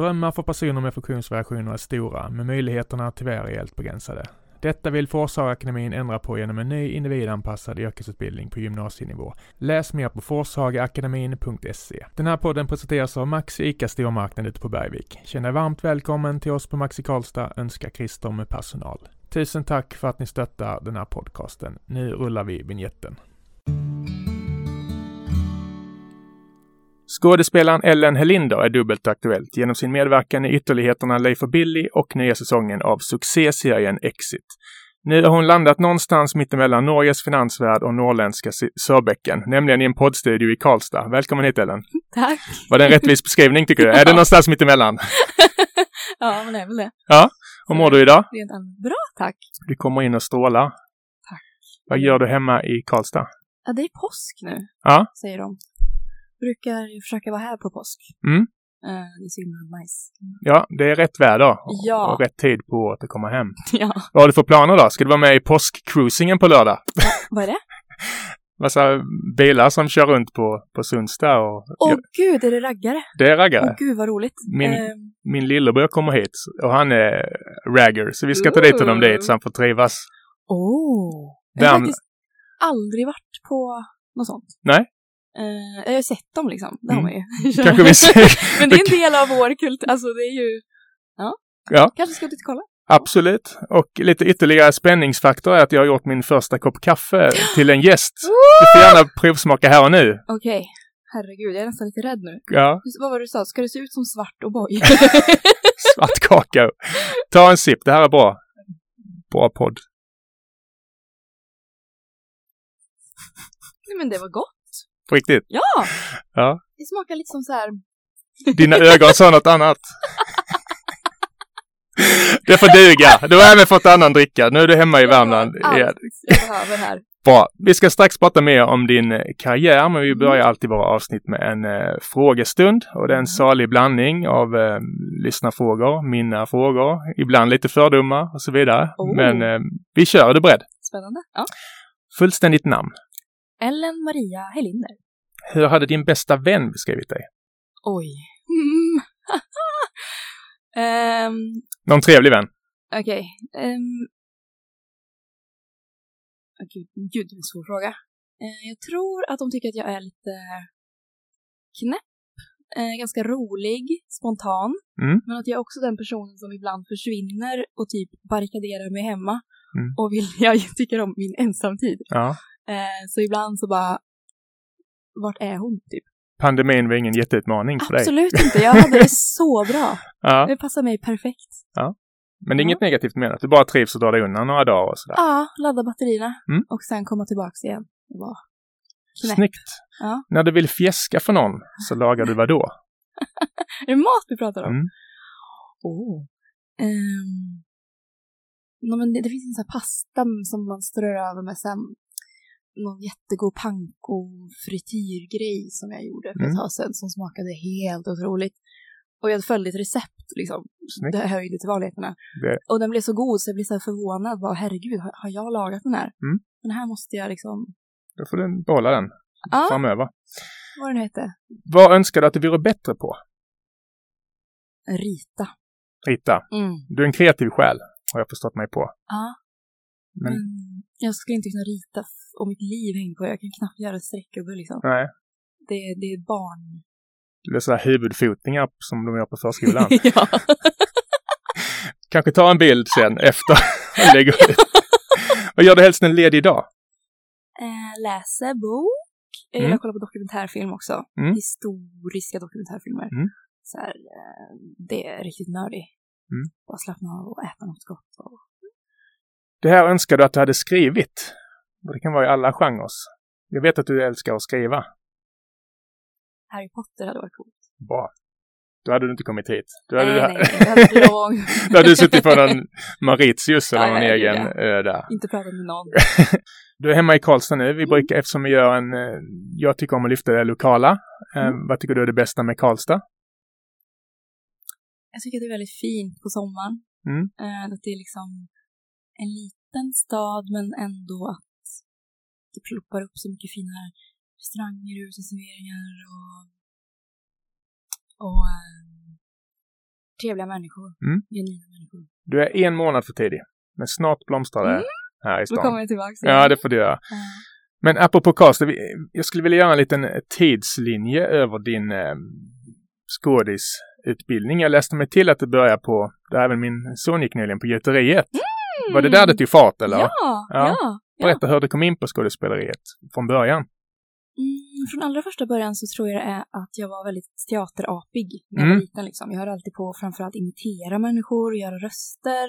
Drömmar för personer med funktionsvariationer är stora, men möjligheterna tyvärr är helt begränsade. Detta vill Forshagaakademin ändra på genom en ny individanpassad yrkesutbildning på gymnasienivå. Läs mer på forshagaakademin.se. Den här podden presenteras av Maxi ICA Stormarknad ute på Bergvik. Känn dig varmt välkommen till oss på Maxi Karlstad, önskar Christer med personal. Tusen tack för att ni stöttar den här podcasten. Nu rullar vi vignetten. Skådespelaren Ellen Helinder är dubbelt aktuellt genom sin medverkan i ytterligheterna Leif och Billy och nya säsongen av succéserien Exit. Nu har hon landat någonstans mittemellan Norges finansvärld och norrländska Sörbäcken, nämligen i en poddstudio i Karlstad. Välkommen hit Ellen! Tack! Var det en rättvis beskrivning tycker du? Är det någonstans mittemellan? ja, men det är väl det. Ja, hur mår du idag? Bra, tack! Du kommer in och strålar. Tack! Vad gör du hemma i Karlstad? Ja, det är påsk nu, ja. säger de brukar försöka vara här på påsk. Mm. Uh, det är så himla nice. Ja, det är rätt väder ja. och rätt tid på året att komma hem. Ja. Vad har du för planer då? Ska du vara med i påskcruisingen på lördag? Ja, vad är det? Massa bilar som kör runt på, på Sundsta och... Åh oh, gud, är det raggare? Det är raggare. Åh oh, gud, vad roligt. Min, uh... min lillebror kommer hit och han är ragger, så vi ska ta dit honom dit så han får trivas. Åh! Oh. Jag har faktiskt aldrig varit på något sånt. Nej. Uh, jag har sett dem liksom, det har Mm. man ju. Kanske vi ser. Men det är en del av vår kultur, alltså det är ju, ja. Ja. Kanske ska du kolla. Absolut. Och lite ytterligare spänningsfaktor är att jag har gjort min första kopp kaffe till en gäst. Du får gärna provsmaka här och nu. Okej. Okay. Herregud, jag är nästan lite rädd nu. Ja. Vad var det du sa? Ska det se ut som svart O'boy? svart kakao. Ta en sipp, det här är bra. Bra podd. Nej men det var gott. På riktigt? Ja! Ja. Det smakar lite som så här... Dina ögon sa något annat. Det får duga. Du har även fått annan dricka. Nu är du hemma i Värmland. Allt jag behöver här. Bra. Vi ska strax prata mer om din eh, karriär, men vi börjar Mm. alltid våra avsnitt med en eh, frågestund. Och det är en salig blandning av eh, lyssnarfrågor, mina frågor, ibland lite fördomar och så vidare. Oh. Men eh, vi kör. Är du beredd? Spännande. Ja. Fullständigt namn. Ellen Maria Helinder. Hur hade din bästa vän beskrivit dig? Oj. Mm. um, Någon trevlig vän? Okej. Okay. Um, oh, gud, gud, det är en svår fråga. Uh, jag tror att de tycker att jag är lite knäpp. Uh, ganska rolig, spontan. Mm. Men att jag är också den personen som ibland försvinner och typ barrikaderar mig hemma. Mm. Och vill, jag tycker om min ensamtid. Ja. Uh, så ibland så bara, vart är hon typ? Pandemin var ingen jätteutmaning för dig? Absolut inte, jag hade det så bra. Ja. Det passar mig perfekt. Ja. Men det är inget negativt med det? Du bara trivs och drar dig undan några dagar och sådär? Ja, ladda batterierna Mm. och sen komma tillbaks igen. Knäpp. Snyggt! Ja. När du vill fjäska för någon så lagar du vad då? Är det mat vi pratar om? Mm. Oh. Um, no, men det, det finns en sån här pasta som man strör över med sen någon jättegod panko frityrgrej som jag gjorde för ett Mm. tag sedan som smakade helt otroligt. Och jag följde ett recept liksom. Snyggt. Det höjde till vanligheterna. Det, Och den blev så god så jag blev så förvånad. Bara, Herregud, har, har jag lagat den här? Mm. Den här måste jag liksom... då får du behålla den Ja, framöver. vad den hette? Vad önskar du att du vore bättre på? Rita. Rita, Mm. du är en kreativ själ, har jag förstått mig på. Ja. Men- Men jag skulle inte kunna rita om mitt liv hänger på. Jag kan knappt göra streckgubbe liksom. Nej, Det, det är barn. det är sådär huvudfotningar som de gör på förskolan. ja. Kanske ta en bild sen efter och lägga ut. Vad gör du helst en ledig dag? Eh, läser bok. Jag gillar Mm. att kolla på dokumentärfilm också. Mm. Historiska dokumentärfilmer. Mm. Så här, eh, det är riktigt nördig. Mm. Bara slappna av och äta något gott. Och... Det här önskar du att du hade skrivit. Och Det kan vara i alla genrer. Jag vet att du älskar att skriva. Harry Potter hade varit coolt. Bra. Då hade du inte kommit hit. Då hade, nej, du, nej, jag hade lång... då hade du suttit på någon Mauritius eller Nej, någon nej, egen ö där. inte pratat med någon. Du är hemma i Karlstad nu. Mm. Vi brukar, eftersom vi gör en... eh, Jag tycker om att lyfta det lokala. Eh, Mm. Vad tycker du är det bästa med Karlstad? Jag tycker att det är väldigt fint på sommaren. Mm. Eh, att det är liksom en liten stad men ändå att det ploppar upp så mycket fina restauranger, uteserveringar och, och eh, trevliga människor. Mm. Genuina människor. Du är en månad för tidig. Men snart blomstrar det Mm. här i Då kommer stan. jag tillbaka. Ja, det får du göra. Ja. Men apropå cast, jag skulle vilja göra en liten tidslinje över din eh, skådisutbildning. Jag läste mig till att du börjar på, där även min son gick nyligen, på gjuteriet. Var det där det tog fart eller? Ja, Ja. ja. Berätta hur du kom in på skådespeleriet från början. Mm, från allra första början så tror jag det är att jag var väldigt teaterapig när jag Mm. var liten. Liksom. Jag höll alltid på framförallt imitera människor, göra röster,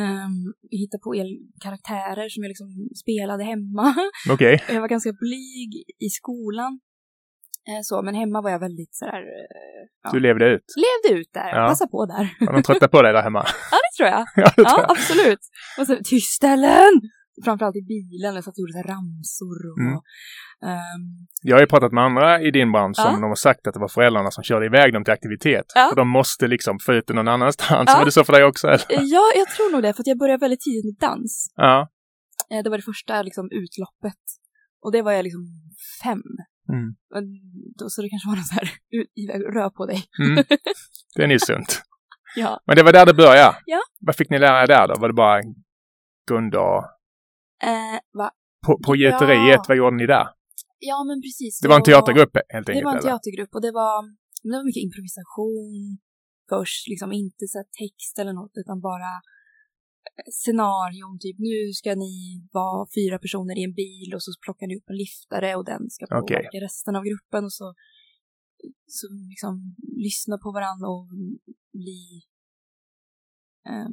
um, hitta på karaktärer som jag liksom spelade hemma. Okej. jag var ganska blyg i skolan. Eh, så, men hemma var jag väldigt sådär, eh, ja. Du levde ut. levde ut där, Ja. passa på där. Var de trötta på dig där hemma? ja, det tror jag. ja, tror Ja, jag. absolut. Och så, tyst Ellen! Framförallt i bilen, jag satt och gjorde så ramsor och Mm. ehm, Jag har ju pratat med andra i din bransch som Ja. de har sagt att det var föräldrarna som körde iväg dem till aktivitet. Ja. För de måste liksom få ut det någon annanstans. Ja. Var det så för dig också? Eller? Ja, jag tror nog det, för att jag började väldigt tidigt med dans. Ja. Eh, Det var det första liksom, utloppet. Och det var jag liksom fem. Mm. Då, så det kanske var något så här, rör på dig. Mm. Det är ju sunt. Ja. Men det var där det började? Ja. Vad fick ni lära er där då? Var det bara grund och... Eh, va? På, på gjuteriet, Ja. vad gjorde ni där? Ja, men precis. Det var en teatergrupp helt enkelt? Det var en teatergrupp och det var, det var mycket improvisation först, liksom inte så text eller något utan bara scenarion, typ nu ska ni vara fyra personer i en bil och så plockar ni upp en liftare och den ska påverka resten av gruppen och så, så liksom lyssna på varandra och bli eh,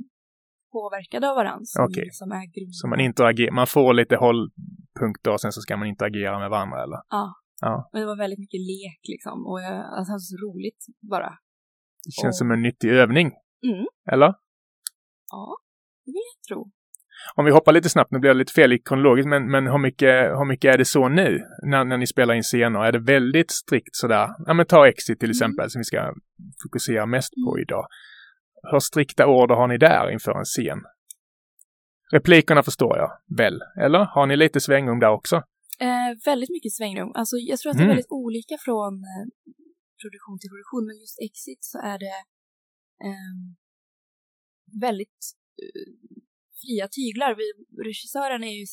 påverkade av varandra som, Okej. som är grunden. Så man interagerar, man får lite hållpunkter och sen så ska man interagera med varandra eller? Ja. Ja. Men det var väldigt mycket lek liksom och jag, alltså, det var så roligt bara. Det känns Och- som en nyttig övning. Mm. Eller? Ja, det vill jag tro. Om vi hoppar lite snabbt, nu blir det lite fel i kronologiskt, men, men hur, mycket, hur mycket är det så nu när, när ni spelar in scener? Är det väldigt strikt sådär? Ja men ta Exit till Mm. exempel som vi ska fokusera mest på Mm. idag. Hur strikta order har ni där inför en scen? Replikerna förstår jag väl, eller? Har ni lite svängrum där också? Eh, väldigt mycket svängrum. Alltså, jag tror att det är Mm. väldigt olika från eh, produktion till produktion, men just Exit så är det ehm, väldigt eh, fria tyglar. Vi, regissören är ju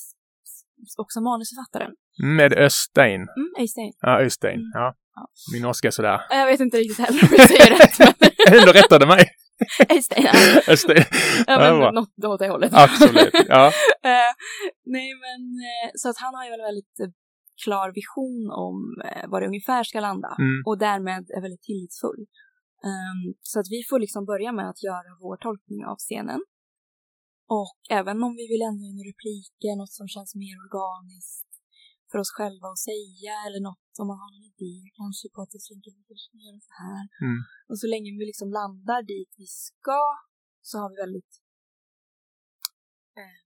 också manusförfattaren. Med Östein. Mm, Øystein. Ja, Östein. Mm. Ja. Ja. Min norska är sådär. Jag vet inte riktigt heller om jag säger rätt, men Du rättade mig. Øystein. ja. Östein. Ja, Ja, men något åt det hållet. Absolut. Ja. Eh, nej, men eh, så att han har ju en väldigt eh, klar vision om var det ungefär ska landa Mm. och därmed är väldigt tillitsfull. Ehm, så att vi får liksom börja med att göra vår tolkning av scenen. Och även om vi vill ändra in repliker, något som känns mer organiskt för oss själva att säga eller något om man har en idé kanske på att det ska kanske göra så här. Mm. Och så länge vi liksom landar dit vi ska så har vi väldigt eh,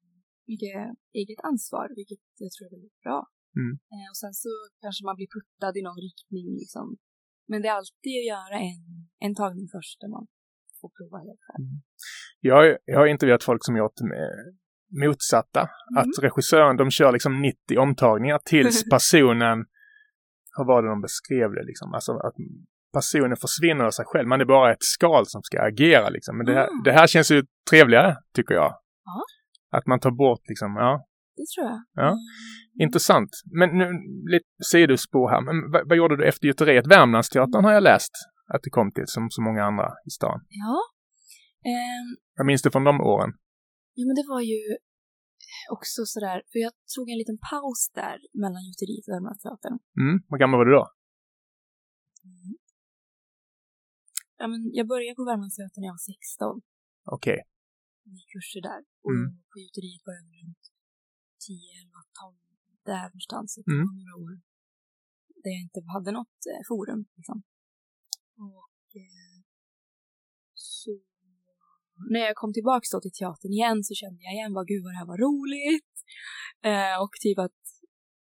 mycket eget ansvar, vilket jag tror är väldigt bra. Mm. Eh, och sen så kanske man blir puttad i någon riktning liksom. Men det är alltid att göra en, en tagning först där man får prova helt själv. Jag, har- jag har intervjuat folk som gjort med motsatta. Mm. Att regissören, de kör liksom 90 omtagningar tills personen, hur var det de beskrev det liksom? Alltså att personen försvinner av sig själv. Man är bara ett skal som ska agera liksom. Men det här, Mm. det här känns ju trevligare, tycker jag. Ja. Att man tar bort liksom, ja, Det tror jag. Ja. Mm. intressant. Men nu, lite sidospår här. Men vad, vad gjorde du efter gjuteriet? Värmlandsteatern har jag läst att det kom till, som så många andra i stan. Ja. Ehm, Jag minns det från de åren. ja, men det var ju också sådär, för jag tog en liten paus där mellan gjuteriet och Värmlandsteatern. Mm. Vad gammal var du då? Ja, men jag började på Värmlandsteatern när jag var 16. Okej. gick kurser där. Och Mm. på gjuteriet började jag runt 10, 11, 12, där någonstans. Så Mm. Det var några år där jag inte hade något eh, forum. Liksom. Och eh, så när jag kom tillbaka då till teatern igen så kände jag igen vad gud vad det här var roligt. Eh, och typ att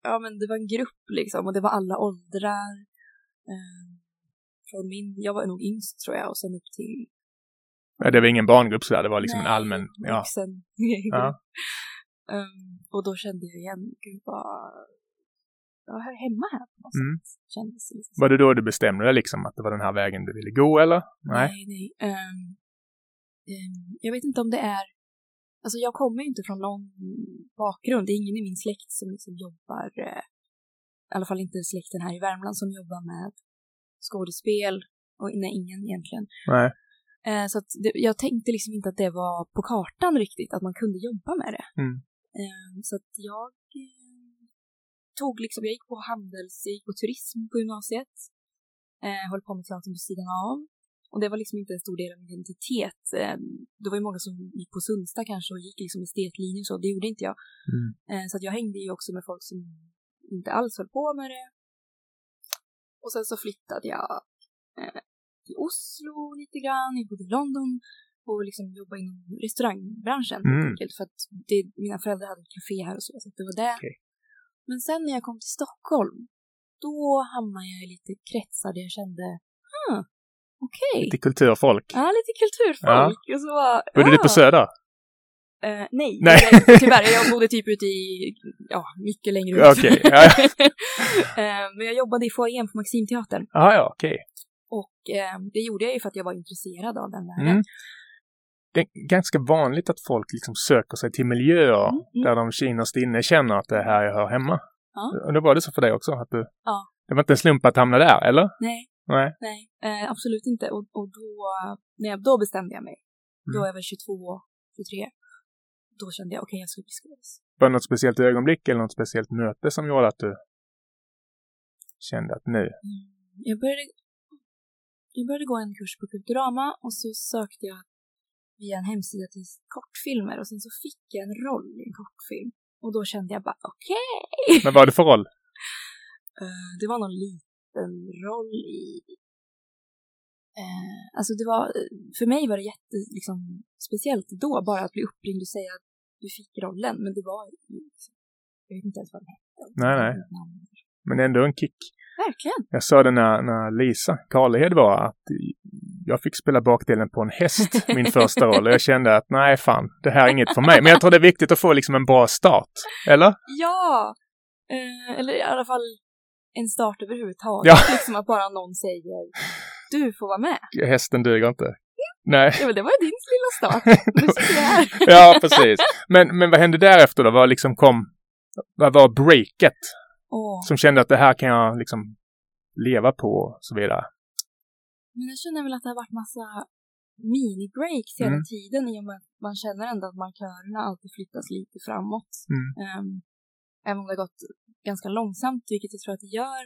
ja men det var en grupp liksom och det var alla åldrar. Eh, från min, jag var nog yngst tror jag och sen upp till Ja, Det var ingen barngrupp sådär, det var liksom en Nej, allmän... Ja. vuxen. Ja. Ehm, och då kände jag igen, gud vad, jag hör hemma här på något Mm. sätt. Kändes det. Var det då du bestämde dig liksom att det var den här vägen du ville gå eller? Nej. Nej, nej. Ehm, ehm, jag vet inte om det är... Alltså jag kommer ju inte från någon bakgrund. Det är ingen i min släkt som liksom jobbar, eh, i alla fall inte släkten här i Värmland som jobbar med skådespel. Och nej, ingen egentligen. Nej. Eh, så att det, jag tänkte liksom inte att det var på kartan riktigt, att man kunde jobba med det. Mm. Eh, så att jag eh, tog liksom, jag gick på handels, jag gick på turism på gymnasiet. Eh, höll på med teatern på sidan av. Och det var liksom inte en stor del av min identitet. Eh, det var ju många som gick på Sundsta kanske och gick liksom estetlinjen och så, det gjorde inte jag. Mm. Eh, så att jag hängde ju också med folk som inte alls höll på med det. Och sen så flyttade jag eh, till Oslo lite grann, jag bodde i London och liksom jobbade inom restaurangbranschen helt Mm. enkelt. För att det, mina föräldrar hade ett café här och så, så det var det. Okej. Men sen när jag kom till Stockholm, då hamnade jag i lite kretsar där jag kände, hmm, okej. Lite kulturfolk. Ja, lite kulturfolk. Och så var, Bodde du på. Söder? Eh, nej, Nej. Jag, tyvärr. Jag bodde typ ute i, ja, mycket längre ut. Ja, ja. Eh, men jag jobbade i foajén på Maximteatern. Ah, ja, okej. Och eh, det gjorde jag ju för att jag var intresserad av den världen. Mm. Det är ganska vanligt att folk liksom söker sig till miljöer Mm, mm. där de innerst inne känner att det är här jag hör hemma. Ja. Och då var det så för dig också? Att du, Ja. Det var inte en slump att hamna där, eller? Nej, Nej. nej, eh, absolut inte. Och, och då, när jag, då bestämde jag mig. Då Mm. jag var 22, 23. Då kände jag, okej, jag ska bli skådis. Var det något speciellt ögonblick eller något speciellt möte som gjorde att du kände att nu? Mm. Jag började, jag började gå en kurs på Kulturama och så sökte jag via en hemsida till kortfilmer och sen så fick jag en roll i en kortfilm. Och då kände jag bara okej. Men vad var det för roll? Eh, det var någon liten roll i... Eh, alltså det var, för mig var det jätte, liksom, speciellt då bara att bli uppringd och säga att du fick rollen. Men det var, liksom, jag vet inte ens vad den hette. Nej, nej. Men ändå en kick. Verkligen. Jag sa det när, när Lisa Karlehed var att jag fick spela bakdelen på en häst min första roll och jag kände att nej fan, det här är inget för mig. Men jag tror det är viktigt att få liksom en bra start. Eller? Ja! Eh, eller i alla fall en start överhuvudtaget. Ja. Liksom att bara någon säger du får vara med. Hästen duger inte. Nej. Ja, men det var ju din lilla start. Nu sitter jag här. ja, precis. Men, men vad hände därefter då? Vad liksom kom, vad var breaket Åh. som kände att det här kan jag liksom leva på och så vidare? Men jag känner väl att det har varit massa mini-breaks hela Mm. tiden i och med att man känner ändå att markörerna alltid flyttas lite framåt. Mm. Ehm, även om det har gått ganska långsamt, vilket jag tror att det gör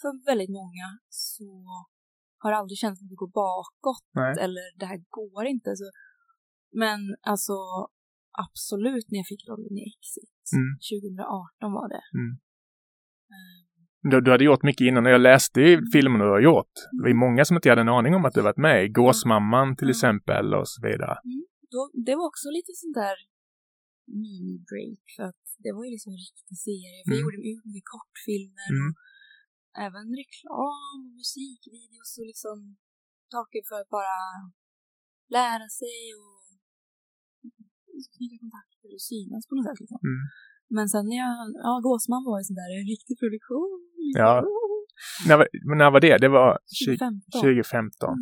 för väldigt många, så har det aldrig känts som att det går bakåt Nej. eller det här går inte. Så. Men alltså absolut när jag fick rollen i Exit, Mm. 2018 var det. Mm. Du, du hade gjort mycket innan och jag läste ju filmerna du har gjort. Det var ju många som inte hade en aning om att du varit med i Gåsmamman till exempel och så vidare. då, det var också lite sånt där mini-break för att det var ju liksom en riktig serie. För jag Mm. gjorde mycket kortfilmer Mm. och även reklam och musikvideos och liksom saker för att bara lära sig och knyta kontakter och synas på något sätt. Liksom. Mm. Men sen när jag, ja, Gåsman var ju sån där en riktig produktion. Liksom. Ja. När, var- men när var det? Det var 20, 2015. 2015. Mm.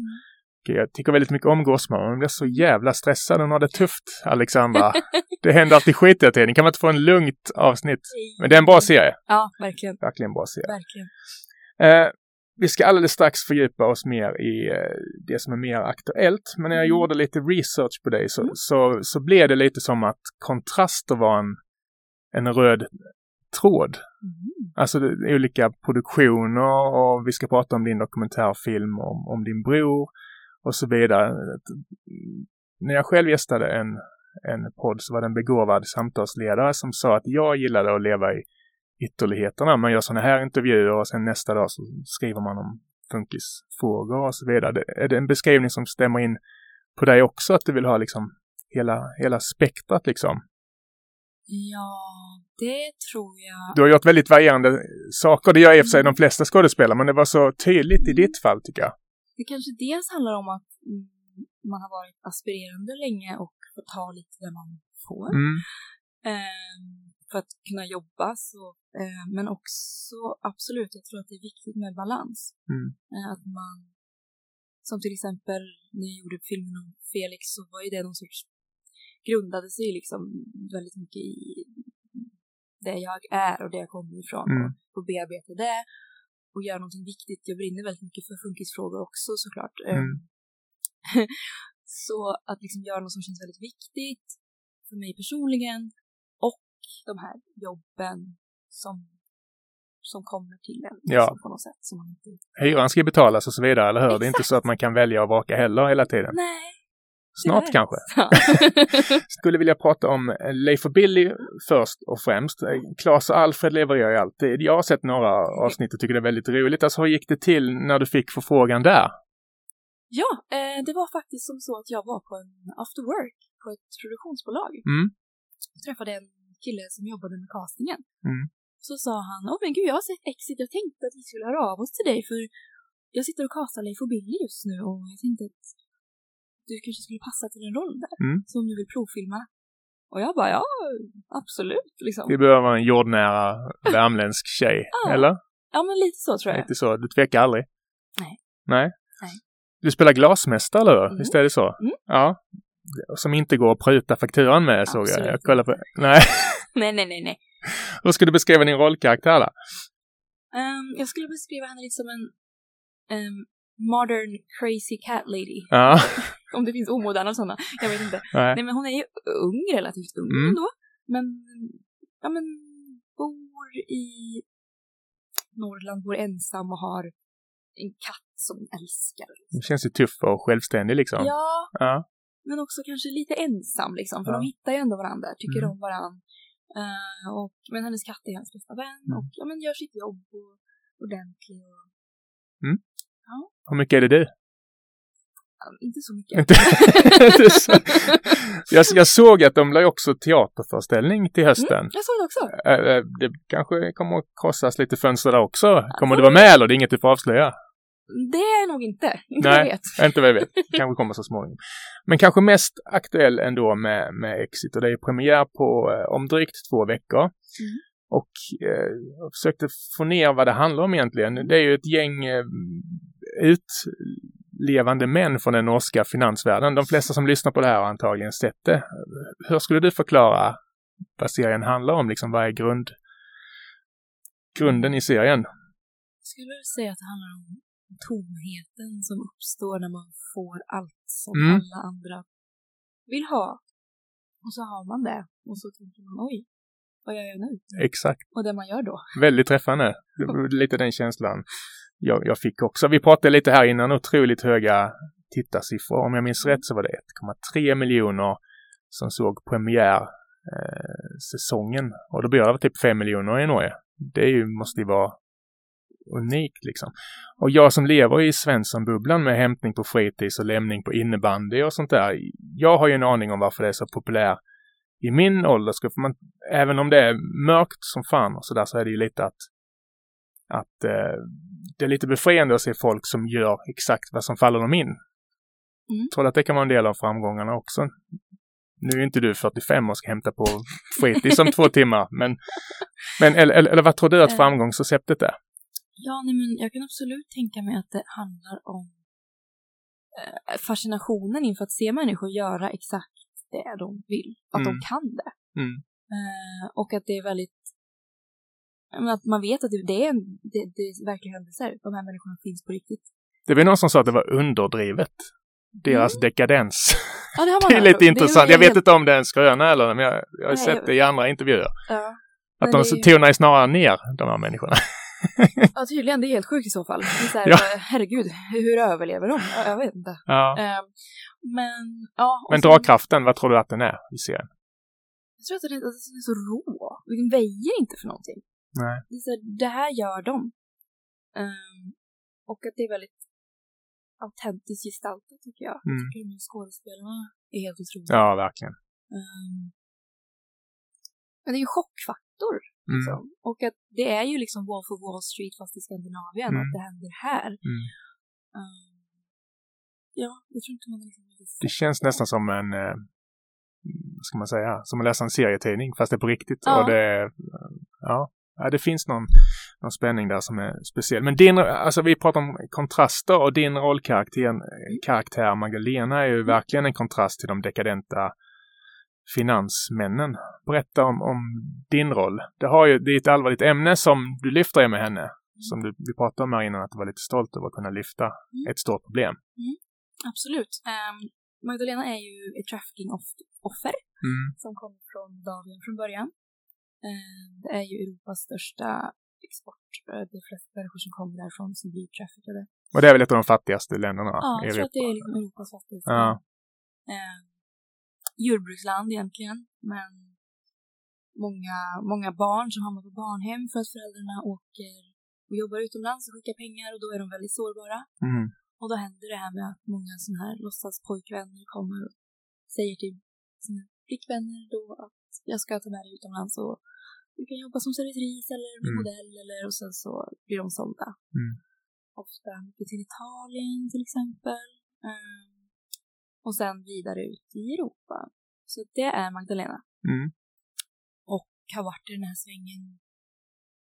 Jag tycker väldigt mycket om Gåsmamman. Hon blir så jävla stressad. Hon har det tufft, Alexandra. det händer alltid skit hela tiden. Kan man inte få en lugnt avsnitt? Men det är en bra serie. Ja, verkligen. Verkligen bra serie. Verkligen. Eh, vi ska alldeles strax fördjupa oss mer i eh, det som är mer aktuellt. Men när jag Mm. gjorde lite research på dig så, Mm. så, så blev det lite som att kontraster var en, en röd tråd. Mm. Alltså olika produktioner och vi ska prata om din dokumentärfilm om, om din bror och så vidare. När jag själv gästade en, en podd så var det en begåvad samtalsledare som sa att jag gillade att leva i ytterligheterna. Man gör sådana här intervjuer och sen nästa dag så skriver man om funkisfrågor och så vidare. Är det en beskrivning som stämmer in på dig också? Att du vill ha liksom hela, hela spektrat liksom? Ja, det tror jag. Du har gjort väldigt varierande saker. Det gör i och för sig de flesta skådespelare, men det var så tydligt i ditt fall tycker jag. Det kanske dels handlar om att mm, man har varit aspirerande länge och får ta lite där man får. Mm. För för att kunna jobba. Så, eh, men också absolut, jag tror att det är viktigt med balans. Mm. Eh, att man, som till exempel när jag gjorde filmen om Felix så var ju det någon sorts, grundade sig liksom väldigt mycket i det jag är och det jag kommer ifrån Mm. och bearbeta det och göra någonting viktigt. Jag brinner väldigt mycket för funkisfrågor också såklart. Mm. Um, så att liksom göra något som känns väldigt viktigt för mig personligen och de här jobben som, som kommer till en Ja. liksom, på något sätt. Som man inte... Hyran ska betalas och så vidare, eller hur? Det är inte Exakt. så att man kan välja och vaka heller hela tiden. Nej. Snart tyvärr. kanske. Ja. Skulle vilja prata om eh, Leif och Billy först och främst. Eh, Claes och Alfred levererar ju alltid. Jag har sett några avsnitt och tycker det är väldigt roligt. Alltså hur gick det till när du fick förfrågan där? ja, eh, det var faktiskt som så att jag var på en after work på ett produktionsbolag. Mm. Jag träffade en kille som jobbade med castingen. Mm. Så sa han, åh men gud jag har sett Exit, jag tänkte att vi skulle höra av oss till dig för jag sitter och castar Leif och Billy just nu och jag tänkte att du kanske skulle passa till en roll där. Mm. Så om du vill provfilma. Och jag bara, ja absolut liksom. Vi behöver en jordnära värmländsk tjej, Ja. eller? Ja men lite så tror jag. Lite så. Du tvekar aldrig? Nej. Nej? Nej. Du spelar glasmästare, eller hur? Mm. Visst är det så? Mm. Ja. Som inte går att pruta fakturan med, såg jag. Absolut Jag kollar på... Nej. Nej, nej, nej, nej. Hur ska du beskriva din rollkaraktär då? Ehm, jag skulle beskriva henne lite som en ehm, modern crazy cat lady. Ja. Om det finns omoderna sådana. Jag vet inte. Nej. Nej men hon är ju ung, relativt ung Mm. ändå. Men, ja men, bor i Norrland, bor ensam och har en katt som älskar. Du känns ju tuff och självständig liksom. Ja, Ja. men också kanske lite ensam liksom. För Ja. de hittar ju ändå varandra, tycker Mm. om varandra. Eh, och, men hennes katt är hennes bästa vän Mm. och ja, men gör sitt jobb och ordentligt. Och, Hur mycket är det du? Ja, inte så mycket. Så- jag, jag såg att de la också teaterföreställning till hösten. Mm, jag såg det också. Eh, eh, Det kanske kommer att krossas lite fönster där också. Kommer du vara med eller? Det är inget du får avslöja? Det är nog inte. Inte Nej. vad jag vet. Inte vad jag vet. Kanske kommer så småningom. Men kanske mest aktuell ändå med, med Exit och det är premiär på eh, om drygt två veckor. Mm. Och eh, jag försökte få ner vad det handlar om egentligen. Det är ju ett gäng eh, utlevande män från den norska finansvärlden. De flesta som lyssnar på det här har antagligen sett det. Hur skulle du förklara vad serien handlar om? Liksom, vad är grund, grunden i serien? Jag skulle säga att det handlar om tomheten som uppstår när man får allt som Mm. alla andra vill ha. Och så har man det. Och så tänker man, oj, vad gör jag nu? Exakt. Och det man gör då. Väldigt träffande. Lite den känslan jag, jag fick också. Vi pratade lite här innan, otroligt höga tittarsiffror. Om jag minns rätt så var det 1,3 miljoner som såg premiärsäsongen. eh. Och då blir det typ 5 miljoner i Norge. Det ju, måste ju vara unikt liksom. Och jag som lever i Svenssonbubblan med hämtning på fritids och lämning på innebandy och sånt där. Jag har ju en aning om varför det är så populärt i min åldersgrupp. Man, även om det är mörkt som fan och sådär så är det ju lite att, att eh, det är lite befriande att se folk som gör exakt vad som faller dem in. Mm. Tror att det kan vara en del av framgångarna också. Nu är inte du 45 och ska hämta på fritids om två timmar, men, men eller, eller, vad tror du att Eh. framgångsreceptet är? Ja, nej, men jag kan absolut tänka mig att det handlar om eh, fascinationen inför att se människor göra exakt det de vill. Att Mm. de kan det. Mm. Eh, och att det är väldigt att man vet att det, det är, en, det, det är verkliga händelser. De här människorna finns på riktigt. Det var någon som sa att det var underdrivet. Deras Mm. dekadens. Ja, det har man Det är lite är intressant. ju Jag vet helt- inte om det är en skröna eller men jag, jag har Nej, sett jag- det i andra intervjuer. Ja. Att de är ju- tonar snarare ner de här människorna. ja, tydligen. Det är helt sjukt i så fall. Är så här, Ja. Herregud, hur överlever de? Jag, vet inte. Ja. Eh, men, ja. Men sen- dragkraften, vad tror du att den är i serien? Jag tror att den är, att den är så rå. Den väjer inte för någonting. Nej. Det, så det här gör de. Ehm, och att det är väldigt autentiskt gestaltat tycker jag. Mm. Jag tycker de skådespelarna är helt otroliga. Ja, verkligen. Ehm, men det är ju chockfaktor. Mm. Liksom. Och att det är ju liksom Wolf of Wall Street fast i Skandinavien Mm. att det händer här. Mm. Ehm, ja, jag tror inte man liksom Det känns nästan som en, eh, vad ska man säga, som att läsa en serietidning fast det är på riktigt. Ja. Och det, ja, ja, det finns någon, någon spänning där som är speciell. Men din, alltså vi pratar om kontraster och din rollkaraktär karaktär Magdalena är ju verkligen en kontrast till de dekadenta finansmännen. Berätta om, om din roll. Det, har ju, det är ett allvarligt ämne som du lyfter med henne. Som du, vi pratade om här innan, att du var lite stolt över att kunna lyfta Mm. ett stort problem. Absolut. Ehm, Magdalena är ju ett trafficking-offer Mm. som kommer från Moldavien från början. Ehm, det är ju Europas största export. Eh, De flesta människor som kommer därifrån som blir traffickade. Och det är väl ett av de fattigaste länderna Ja, jag tror att det är liksom Europas fattigaste. Ja. Eh, jordbruksland egentligen, men många, många barn som hamnar på barnhem för att föräldrarna åker och jobbar utomlands och skickar pengar och då är de väldigt sårbara. Mm. Och då händer det här med att många sådana här låtsaspojkvänner kommer och säger till sina flickvänner då att jag ska ta med dig utomlands och du kan jobba som servitris eller bli Mm. modell eller och sen så blir de sålda. Mm. Ofta mycket till Italien till exempel. Ehm, och sen vidare ut i Europa. Så det är Magdalena. Mm. Och har varit i den här svängen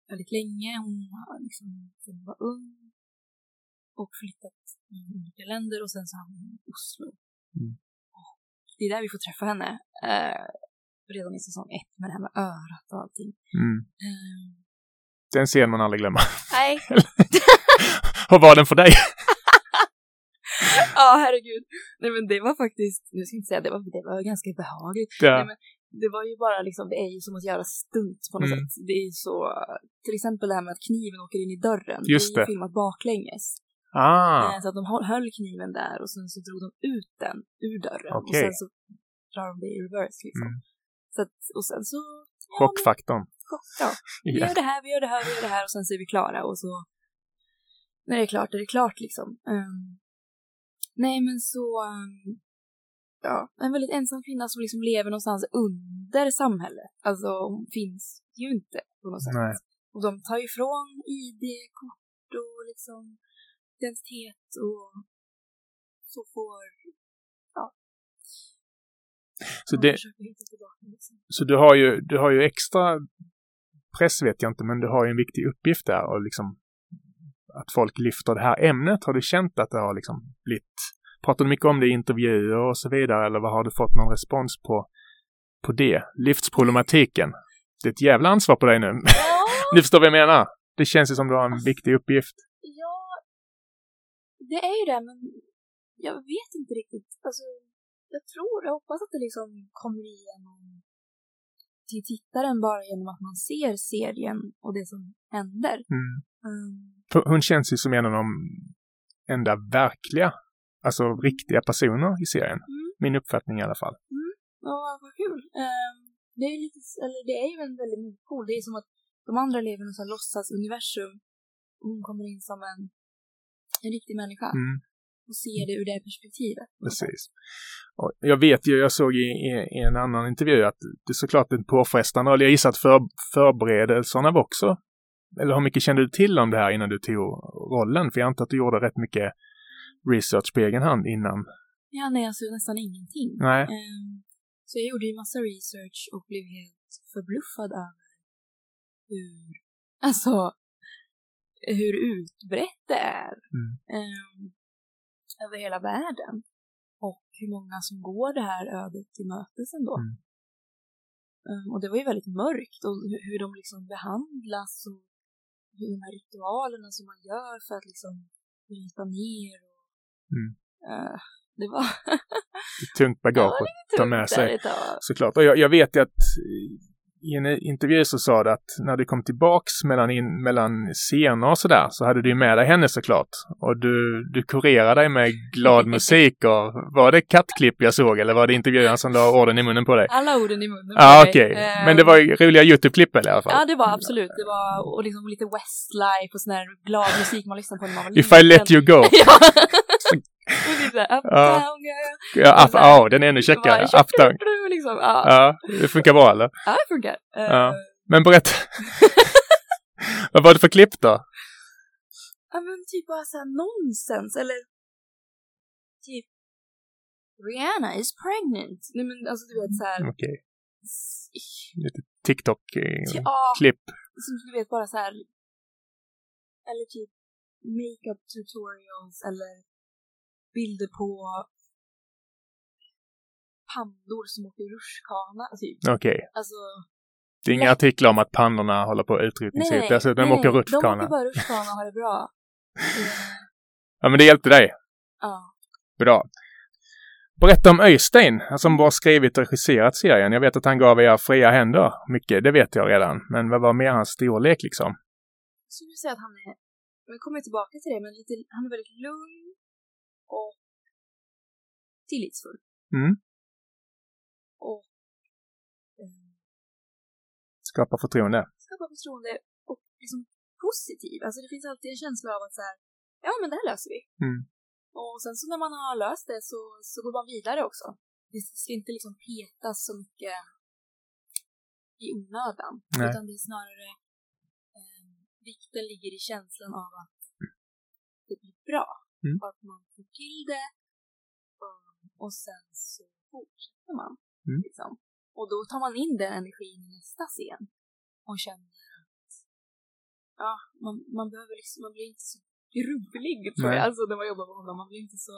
väldigt länge. Hon har liksom hon var ung och flyttat i olika länder och sen så hamnade hon i Oslo. Mm. Och det är där vi får träffa henne. Eh, redan i säsong ett med det här med örat och allting. Mm. Eh, Den scen man aldrig glömmer. nej, Hur var den för dig? ja herregud. Nej men det var faktiskt, nu ska jag inte säga det var, det var ganska behagligt. Ja. Nej, men det var ju bara liksom, det är ju som att göra stunt på något Mm. sätt. Det är ju så, till exempel det här med att kniven åker in i dörren. Just det är ju filmat baklänges. Ah, Eh, Så att de höll kniven där och sen så drog de ut den ur dörren. Och Okej. sen så drar de det i reverse liksom. Mm. Så att, och sen så... ja, chockfaktorn. chock, ja. Vi gör det här, vi gör det här, vi gör det här och sen så är vi klara och så... När det är klart, är det klart liksom. Ehm, nej men så... ehm, ja, en väldigt ensam kvinna som liksom lever någonstans under samhället. Alltså hon finns ju inte på något sätt. Nej. Och de tar ifrån ID-kort och liksom identitet och så får... Så, de det, liksom. så du, har ju, du har ju extra press vet jag inte, men du har ju en viktig uppgift där och liksom att folk lyfter det här ämnet. Har du känt att det har liksom blivit, pratar du mycket om det i intervjuer och så vidare eller vad har du fått någon respons på, på det? Lyftsproblematiken. Det är ett jävla ansvar på dig nu. Ja, Ni förstår vad jag menar? Det känns ju som du har en viktig uppgift. ja, det är ju det, men jag vet inte riktigt. Alltså, jag tror, jag hoppas att det liksom kommer igenom till tittaren bara genom att man ser serien och det som händer. Mm. Um, Hon känns ju som en av de enda verkliga, alltså riktiga personer i serien. Mm. Min uppfattning i alla fall. Ja, vad kul. Ehm, det är ju lite, eller det är ju en väldigt motpol. Det är som att de andra lever i något sånt här låtsas-universum. Och hon kommer in som en, en riktig människa. Mm. Och ser det ur det perspektivet. Precis. Och jag vet ju, jag såg i, i, i en annan intervju att det är såklart en påfrestande roll. Jag gissar att för, förberedelserna var också, eller hur mycket kände du till om det här innan du tog rollen? För jag antar att du gjorde rätt mycket research på egen hand innan. Ja, nej, alltså nästan ingenting. Nej. Ehm, så jag gjorde ju massa research och blev helt förbluffad över hur, alltså, hur utbrett det är Mm. ehm, över hela världen. Och hur många som går det här ödet till mötes ändå. Mm. Ehm, och det var ju väldigt mörkt och hur, hur de liksom behandlas och hur de här ritualerna som man gör för att liksom bryta ner och Mm. eh, det var Ett tungt bagage att ta med sig. Såklart. Och jag, jag vet ju att i en intervju så sa du att när du kom tillbaks mellan, in, mellan scener och sådär så hade du med dig henne såklart. Och du, du kurerade dig med glad musik och var det kattklipp jag såg eller var det intervjuaren som la orden i munnen på dig? Alla orden i munnen. på mig. okej. Ehm, Men det var roliga YouTube-klipp i alla fall. Ja, det var absolut. Det var och liksom lite Westlife och sån här glad musik man lyssnade på när man var If I let you go. ja. Och såhär, uptown girl. Ja, up, ja, den är ännu käckare. Uptown. Liksom. Ja. Ja, det funkar bra eller? ja, det funkar. Eh, Ja. Men berätta. Vad var det för klipp då? ja, men typ bara såhär nonsens eller typ Rihanna is pregnant. Nej men alltså du vet såhär. Okej. s- Lite TikTok-klipp. Ja, som du vet bara så här. Eller typ makeup tutorials eller bilder på pandor som åker rutschkana. Typ. Okej. Alltså, Det är inga artiklar om att pandorna håller på nej, utrotningshot. Dessutom, de nej, åker De rutschkana. åker bara rutschkana och har det bra. Eh, Ja, men det hjälpte dig. Ja. Bra. Berätta om Öystein, som har skrivit och regisserat serien. Jag vet att han gav er fria händer. Mycket, det vet jag redan. Men vad var mer hans storlek liksom? Jag skulle säga att han är, vi kommer tillbaka till det, men lite, han är väldigt lugn och tillitsfull. Mm. Och eh, Skapa förtroende. skapar förtroende och liksom positiv. Alltså det finns alltid en känsla av att så här, ja men det här löser vi. Mm. Och sen så när man har löst det så, så går man vidare också. Det ska inte liksom petas så mycket i onödan. Nej. Utan det är snarare eh, vikten ligger i känslan av att det blir bra. Mm. Och att man får till det. Och, och sen så fortsätter man. Mm. Liksom. Och då tar man in den energin i nästa scen. Och känner att ja, man, man behöver liksom, man blir inte så grubblig tror jag, alltså när man jobbar med honom. Man blir inte så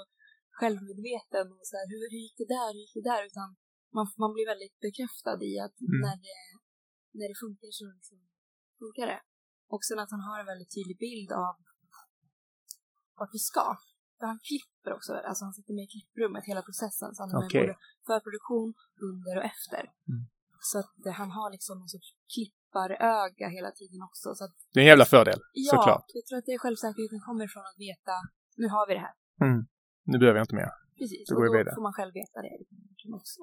självmedveten och så här, hur, hur gick det där, hur gick det där? Utan man, man blir väldigt bekräftad i att Mm. när, det, när det funkar så liksom funkar det. Och sen att han har en väldigt tydlig bild av vart vi ska. För han klipper också, alltså han sitter med i klipprummet hela processen. Så han är med Okej. både förproduktion, under och efter. Mm. Så att eh, han har liksom någon sorts klipparöga hela tiden också. Så att, Det är en jävla fördel, ja, såklart. jag tror att det är självsäkerheten kommer från att veta, nu har vi det här. Mm. Nu behöver jag inte mer. Precis, Då och då får man själv veta det. också.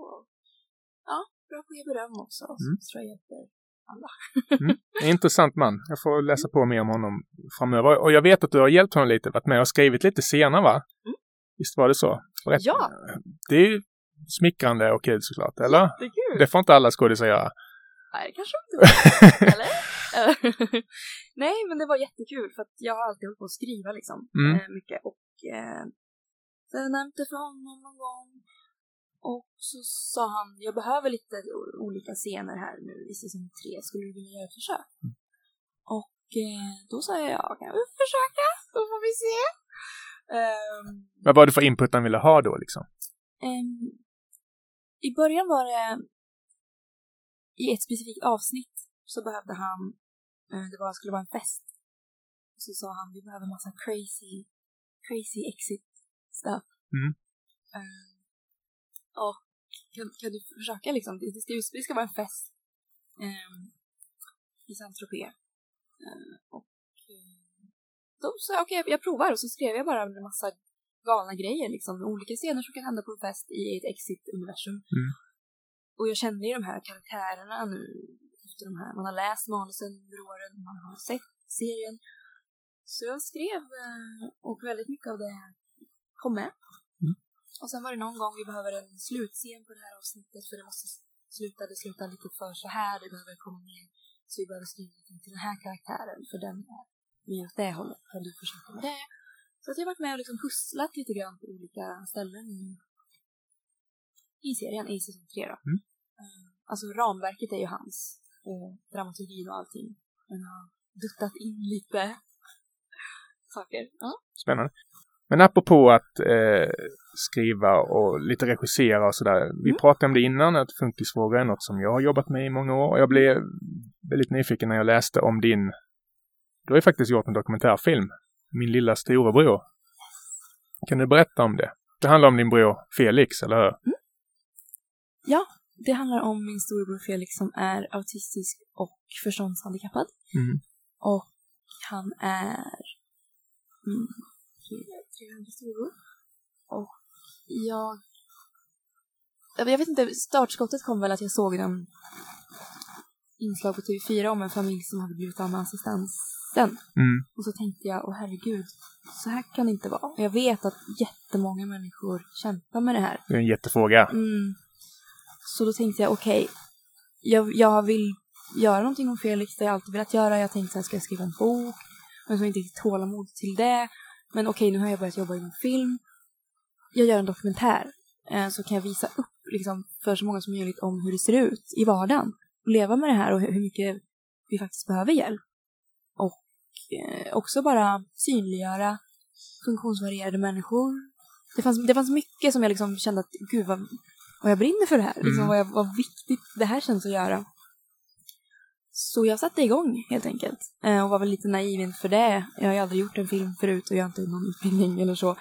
Ja, bra på att ge beröm också. Så Mm. tror jag hjälper alla. En intressant man. Jag får läsa på mer om honom framöver. Och jag vet att du har hjälpt honom lite, varit med och skrivit lite scener va? Mm. Visst var det så? Berätta. Ja. Det är ju smickrande och kul såklart, eller? Det är kul! Det får inte alla skådisar göra. Nej, kanske inte. Eller? Nej, men det var jättekul för att jag har alltid hållit på att skriva liksom. Mm. Eh, mycket. Och eh, så jag nämnde för honom någon gång. Och så sa han, jag behöver lite olika scener här nu i säsong tre. Skulle du vilja göra ett försök? Och eh, då sa jag, ja, kan vi försöka? Då får vi se. Ehm, Vad var det för input han ville ha då liksom? Ehm, I början var det i ett specifikt avsnitt så behövde han, eh, det var, skulle vara en fest. Så sa han, vi behöver massa crazy, crazy exit stuff. Mm. Ehm, och kan, kan du försöka liksom, det, ska, det ska vara en fest ehm, i Saint-Tropez. Ehm, och eh, då sa jag, okej, jag provar och så skrev jag bara en massa galna grejer liksom. Olika scener som kan hända på en fest i ett exit-universum. Mm. Och jag känner ju de här karaktärerna nu efter de här, man har läst manusen under åren, man har sett serien. Så jag skrev eh, och väldigt mycket av det kom med. Och sen var det någon gång vi behöver en slutscen på det här avsnittet för det måste sluta, det slutar lite för så här, det behöver komma mer. Så vi behöver skriva någonting till den här karaktären för den är mer åt det hållet. Kan du försöka med det? Så att jag har varit med och liksom pusslat lite grann på olika ställen i, i serien, i säsong tre då. Mm. Eh, Alltså ramverket är ju hans, och dramaturgin och allting. Men har duttat in lite saker. Ja. Spännande. Men apropå att eh, skriva och lite regissera och sådär. Vi Mm. pratade om det innan, att funkisfrågor är något som jag har jobbat med i många år. Och jag blev väldigt nyfiken när jag läste om din... Du har ju faktiskt gjort en dokumentärfilm. Min lilla storebror. Kan du berätta om det? Det handlar om din bror Felix, eller hur? Det handlar om min storebror Felix som är autistisk och förståndshandikappad. Mm. Och han är mm, tre- tre andra storebror. Och jag... Jag vet inte, startskottet kom väl att jag såg en inslag på TV4 om en familj som hade blivit av med assistansen. Mm. Och så tänkte jag, åh herregud, så här kan det inte vara. Jag vet att jättemånga människor kämpar med det här. Det är en jättefråga. Mm. Så då tänkte jag, okej, jag, jag vill göra någonting om Felix, det har jag alltid velat göra. Jag tänkte att jag ska skriva en bok, men jag har inte riktigt tålamod till det. Men okej, nu har jag börjat jobba inom film. Jag gör en dokumentär. eh, så kan jag visa upp liksom, för så många som möjligt om hur det ser ut i vardagen. Och leva med det här och hur mycket vi faktiskt behöver hjälp. Och eh, också bara synliggöra funktionsvarierade människor. Det fanns, det fanns mycket som jag liksom kände att gud vad, vad jag brinner för det här. Liksom, Mm. vad, jag, vad viktigt det här känns att göra. Så jag satte igång helt enkelt. Eh, och var väl lite naiv inför det. Jag har ju aldrig gjort en film förut och jag har inte någon utbildning eller så.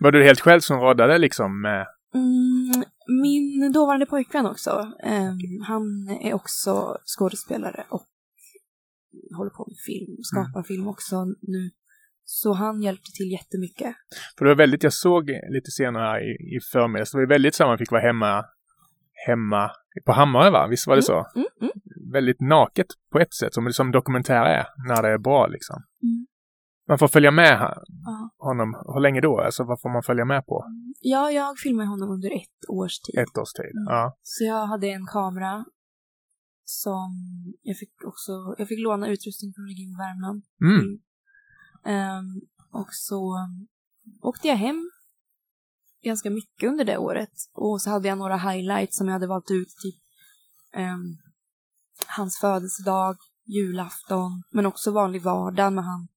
Var du helt själv som råddade liksom med... Mm, min dåvarande pojkvän också. ehm, han är också skådespelare och håller på med film, skapar film också nu. Så han hjälpte till jättemycket. För det var väldigt, jag såg lite senare i, i förmiddags, det var väldigt så man fick vara hemma, hemma på Hammarö va? Visst var det så? Mm, mm. Väldigt naket på ett sätt, som, som dokumentär är, när det är bra liksom. Mm. Man får följa med honom, hur länge då? Alltså vad får man följa med på? Ja, jag filmade honom under ett års tid. Ett års tid? Mm. Ja. Så jag hade en kamera som jag fick också, jag fick låna utrustning från Region Värmland. Mm. Ehm, och så åkte jag hem ganska mycket under det året. Och så hade jag några highlights som jag hade valt ut, typ ehm, hans födelsedag, julafton, men också vanlig vardag med han,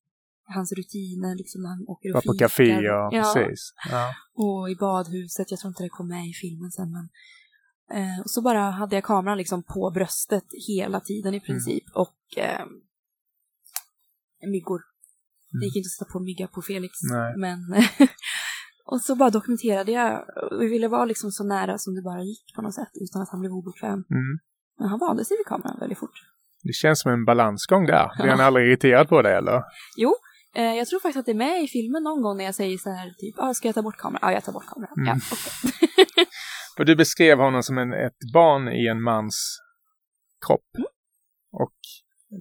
hans rutiner, liksom när han åker och Var på café och ja, precis. Ja. och i badhuset. Jag tror inte det kom med i filmen sen, men eh, och så bara hade jag kameran liksom på bröstet hela tiden i princip och eh, myggor. Det gick inte att sätta på mygga på Felix, Nej. men och så bara dokumenterade jag. Vi ville vara liksom så nära som det bara gick på något sätt utan att han blev obekväm. Mm. Men han vande sig vid kameran väldigt fort. Det känns som en balansgång där. Blir han aldrig irriterad på det eller? Jo, eh, jag tror faktiskt att det är med i filmen någon gång när jag säger så här typ, ah, ska jag ta bort kameran? Ja, jag tar bort kameran. Mm. Ja, okej. För du beskrev honom som en, ett barn i en mans kropp. Mm. Och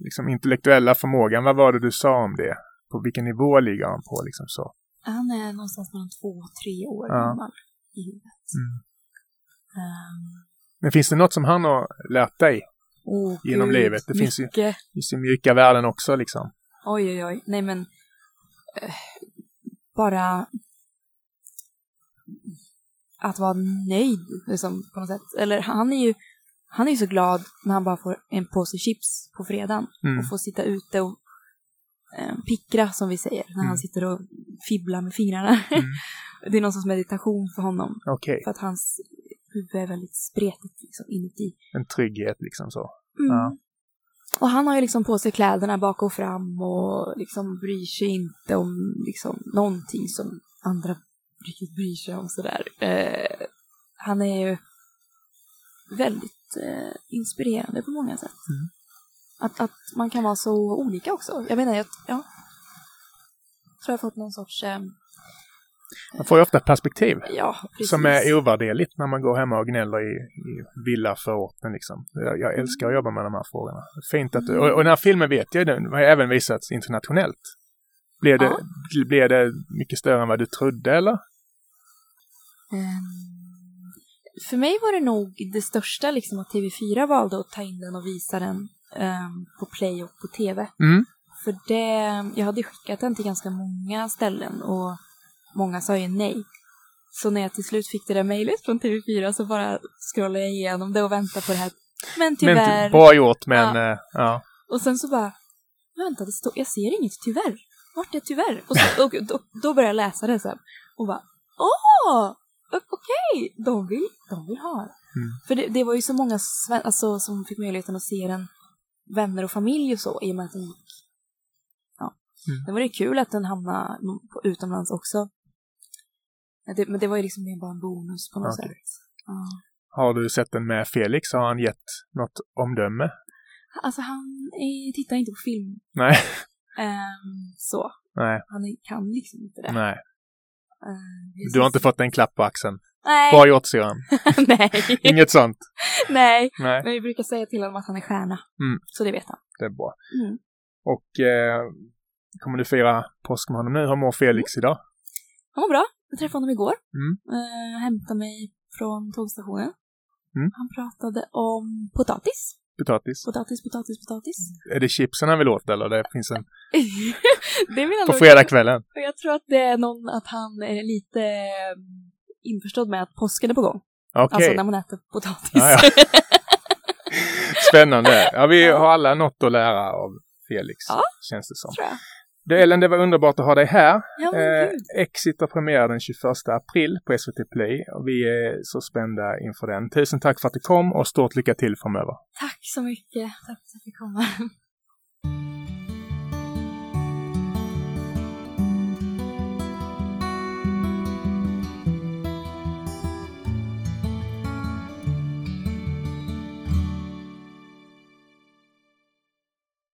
liksom intellektuella förmågan, vad var det du sa om det? På vilken nivå ligger han på liksom så? Han är någonstans mellan två och tre år Ja. gammal i huvudet. Mm. Ehm, Men finns det något som han har lärt dig åh, Genom gud, livet, det finns ju- mycket. i sin mjuka världen också liksom? Oj, oj, oj. Nej, men eh, bara att vara nöjd, liksom, på något sätt. Eller han är ju han är ju så glad när han bara får en påse chips på fredagen Mm. och får sitta ute och pickra, som vi säger, när Mm. han sitter och fibblar med fingrarna. Mm. det är någon sorts meditation för honom, Okej, för att hans huvud är väldigt spretigt liksom, inuti. en trygghet liksom så. Mm. Ja. Och han har ju liksom på sig kläderna bak och fram och liksom bryr sig inte om liksom någonting som andra riktigt bryr sig om sådär. Eh, han är ju väldigt eh, inspirerande på många sätt. Mm. Att, att man kan vara så olika också. Jag menar, jag, ja. tror jag fått någon sorts, eh, Man får ju ofta ett perspektiv ja, som är ovärderligt när man går hemma och gnäller i, i villaförorten liksom. Jag, jag älskar att jobba med de här frågorna. Fint att du, och, och den här filmen vet jag, den har även visats internationellt. Blev det, Ja. blev det mycket större än vad du trodde eller? Ehm, för mig var det nog det största liksom att TV4 valde att ta in den och visa den på Play och på TV. Mm. För det, jag hade skickat den till ganska många ställen och många sa ju nej. Så när jag till slut fick det där mejlet från TV4 så bara scrollade jag igenom det och väntade på det här. Men Men tyvärr. bra gjort men ja. ja. Och sen så bara, vänta, det står, jag ser inget tyvärr. Vart är tyvärr? Och, så, och då, då började jag läsa det sen. Och bara, åh, okej, de, vill, de vill ha det. Mm. För det, det var ju så många alltså, som fick möjligheten att se den, vänner och familj och så, i och med att den gick. Ja. Mm. Det var det kul att den hamnade på utomlands också. Men det, men det var ju liksom mer bara en bonus på något Okej. sätt. Ja. Har du sett den med Felix? Har han gett något omdöme? Alltså han eh, tittar inte på film. Nej. Ehm, så. Nej, Han är- kan liksom inte det. nej. Ehm, Du har inte fått en klapp på axeln. Nej. Bra gjort syrran. Nej. Inget sånt. Nej. Nej, Men vi brukar säga till honom att han är stjärna. Mm. Så det vet han. det är bra. Mm. Och eh, kommer du fira påsk med honom nu? Hur mår Felix idag? Han var bra. Jag träffade honom igår. Mm. Uh, hämtade mig från tågstationen. Mm. Han pratade om potatis. Potatis? Potatis, potatis, potatis. Är det chipsen han vill åt eller det finns en det jag på fredagskvällen? Jag tror att det är någon, att han är lite, införstådd med att påsken är på gång. Okej. Alltså när man äter potatis. Ja, ja. Spännande. Ja, vi har alla något att lära av Felix, Ja. känns det som. tror jag. Du Ellen, det var underbart att ha dig här. Ja, Eh. Exit har premiär den 21 april på SVT Play och vi är så spända inför den. Tusen tack för att du kom och stort lycka till framöver. Tack så mycket. Tack för att jag fick komma.